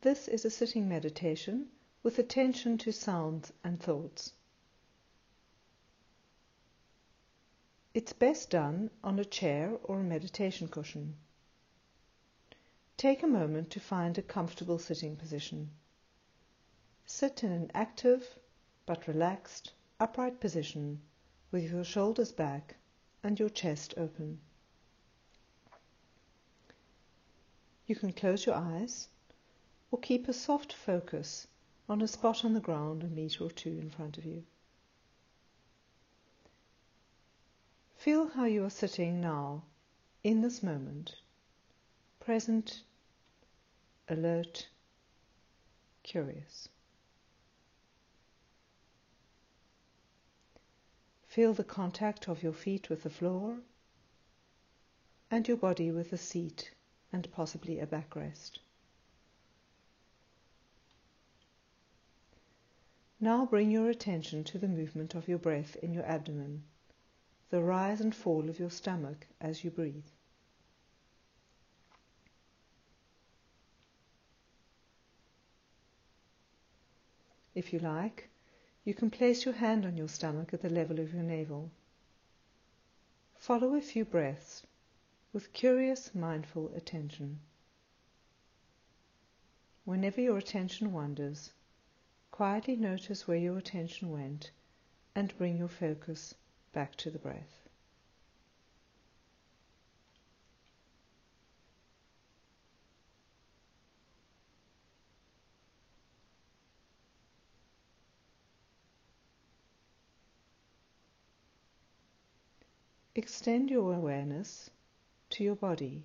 This is a sitting meditation with attention to sounds and thoughts. It's best done on a chair or a meditation cushion. Take a moment to find a comfortable sitting position. Sit in an active but relaxed, upright position with your shoulders back and your chest open. You can close your eyes or keep a soft focus on a spot on the ground a meter or two in front of you. Feel how you are sitting now, in this moment, present, alert, curious. Feel the contact of your feet with the floor and your body with the seat and possibly a backrest. Now bring your attention to the movement of your breath in your abdomen, the rise and fall of your stomach as you breathe. If you like, you can place your hand on your stomach at the level of your navel. Follow a few breaths with curious, mindful attention. Whenever your attention wanders, Quietly notice where your attention went and bring your focus back to the breath. Extend your awareness to your body.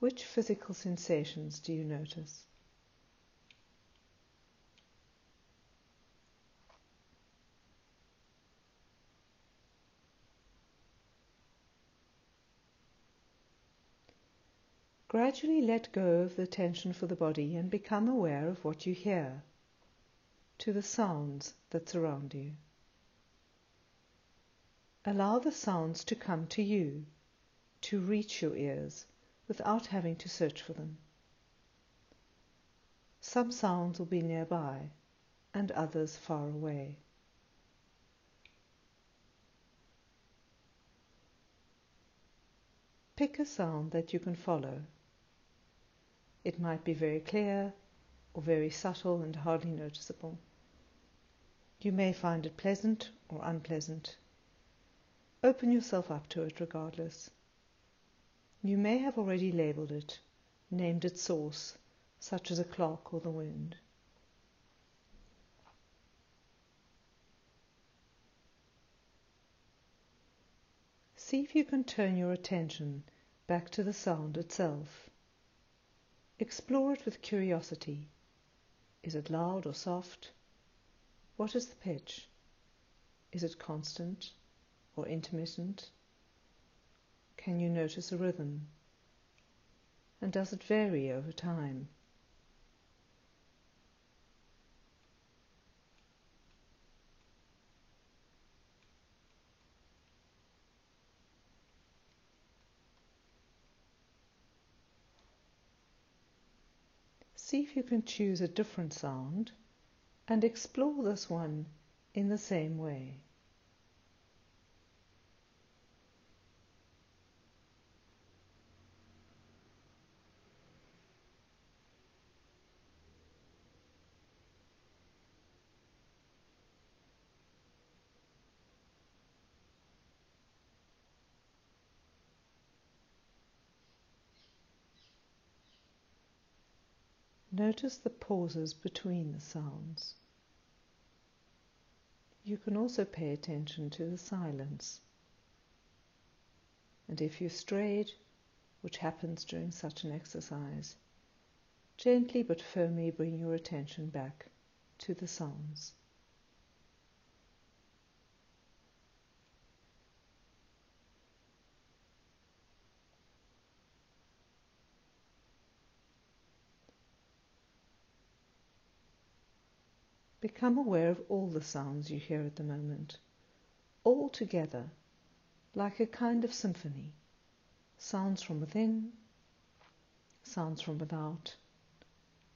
Which physical sensations do you notice? Gradually let go of the tension for the body and become aware of what you hear, to the sounds that surround you. Allow the sounds to come to you, to reach your ears without having to search for them. Some sounds will be nearby and others far away. Pick a sound that you can follow it might be very clear or very subtle and hardly noticeable. You may find it pleasant or unpleasant. Open yourself up to it regardless. You may have already labeled it, named its source, such as a clock or the wind. See if you can turn your attention back to the sound itself. Explore it with curiosity. Is it loud or soft? What is the pitch? Is it constant or intermittent? Can you notice a rhythm? And does it vary over time? See if you can choose a different sound and explore this one in the same way. Notice the pauses between the sounds. You can also pay attention to the silence. And if you strayed, which happens during such an exercise, gently but firmly bring your attention back to the sounds. Become aware of all the sounds you hear at the moment, all together, like a kind of symphony. Sounds from within, sounds from without,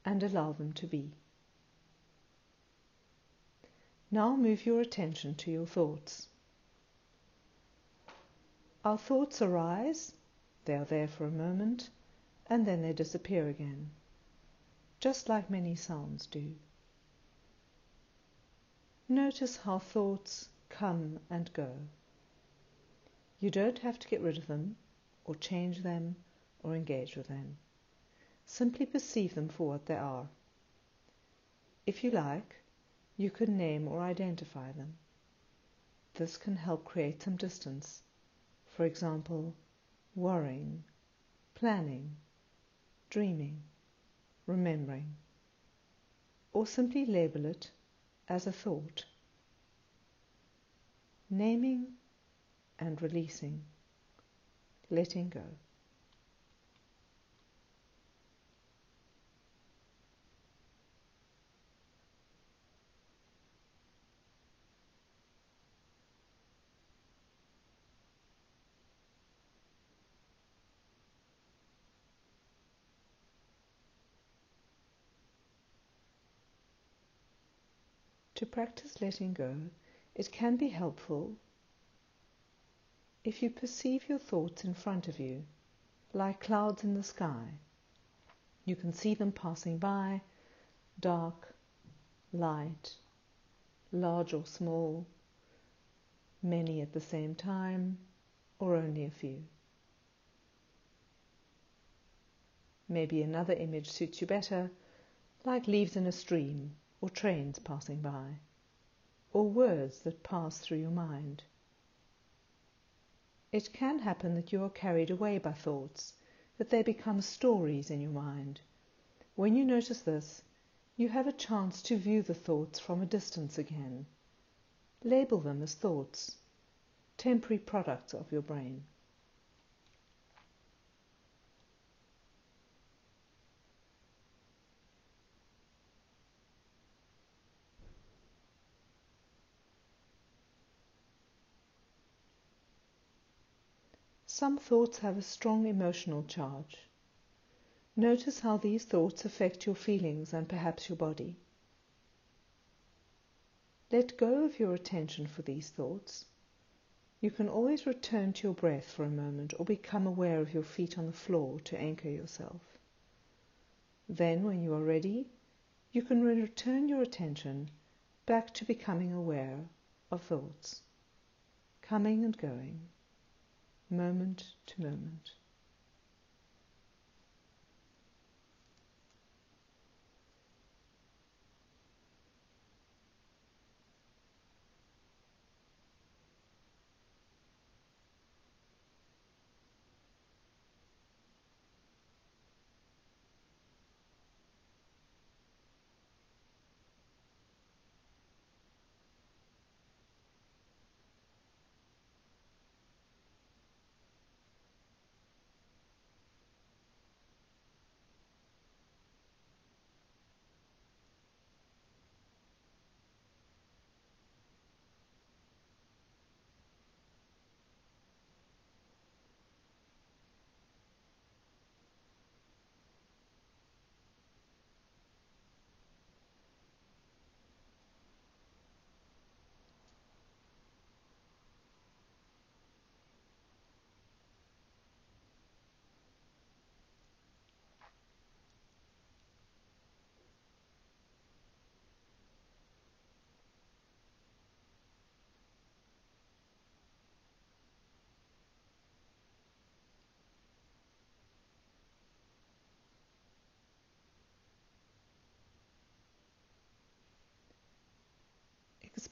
and allow them to be. Now move your attention to your thoughts. Our thoughts arise, they are there for a moment, and then they disappear again, just like many sounds do. Notice how thoughts come and go. You don't have to get rid of them, or change them, or engage with them. Simply perceive them for what they are. If you like, you can name or identify them. This can help create some distance. For example, worrying, planning, dreaming, remembering, or simply label it as a thought. Naming and releasing, letting go. To practice letting go, it can be helpful if you perceive your thoughts in front of you, like clouds in the sky. You can see them passing by, dark, light, large or small, many at the same time, or only a few. Maybe another image suits you better, like leaves in a stream or trains passing by, or words that pass through your mind. It can happen that you are carried away by thoughts, that they become stories in your mind. When you notice this, you have a chance to view the thoughts from a distance again. Label them as thoughts, temporary products of your brain. Some thoughts have a strong emotional charge. Notice how these thoughts affect your feelings and perhaps your body. Let go of your attention for these thoughts. You can always return to your breath for a moment or become aware of your feet on the floor to anchor yourself. Then, when you are ready, you can return your attention back to becoming aware of thoughts, coming and going moment to moment.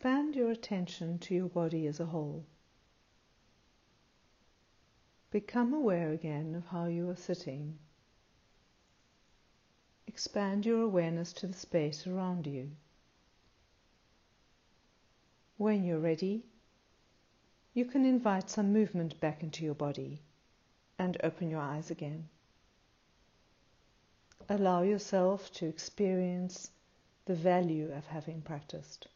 Expand your attention to your body as a whole. Become aware again of how you are sitting. Expand your awareness to the space around you. When you're ready, you can invite some movement back into your body and open your eyes again. Allow yourself to experience the value of having practiced.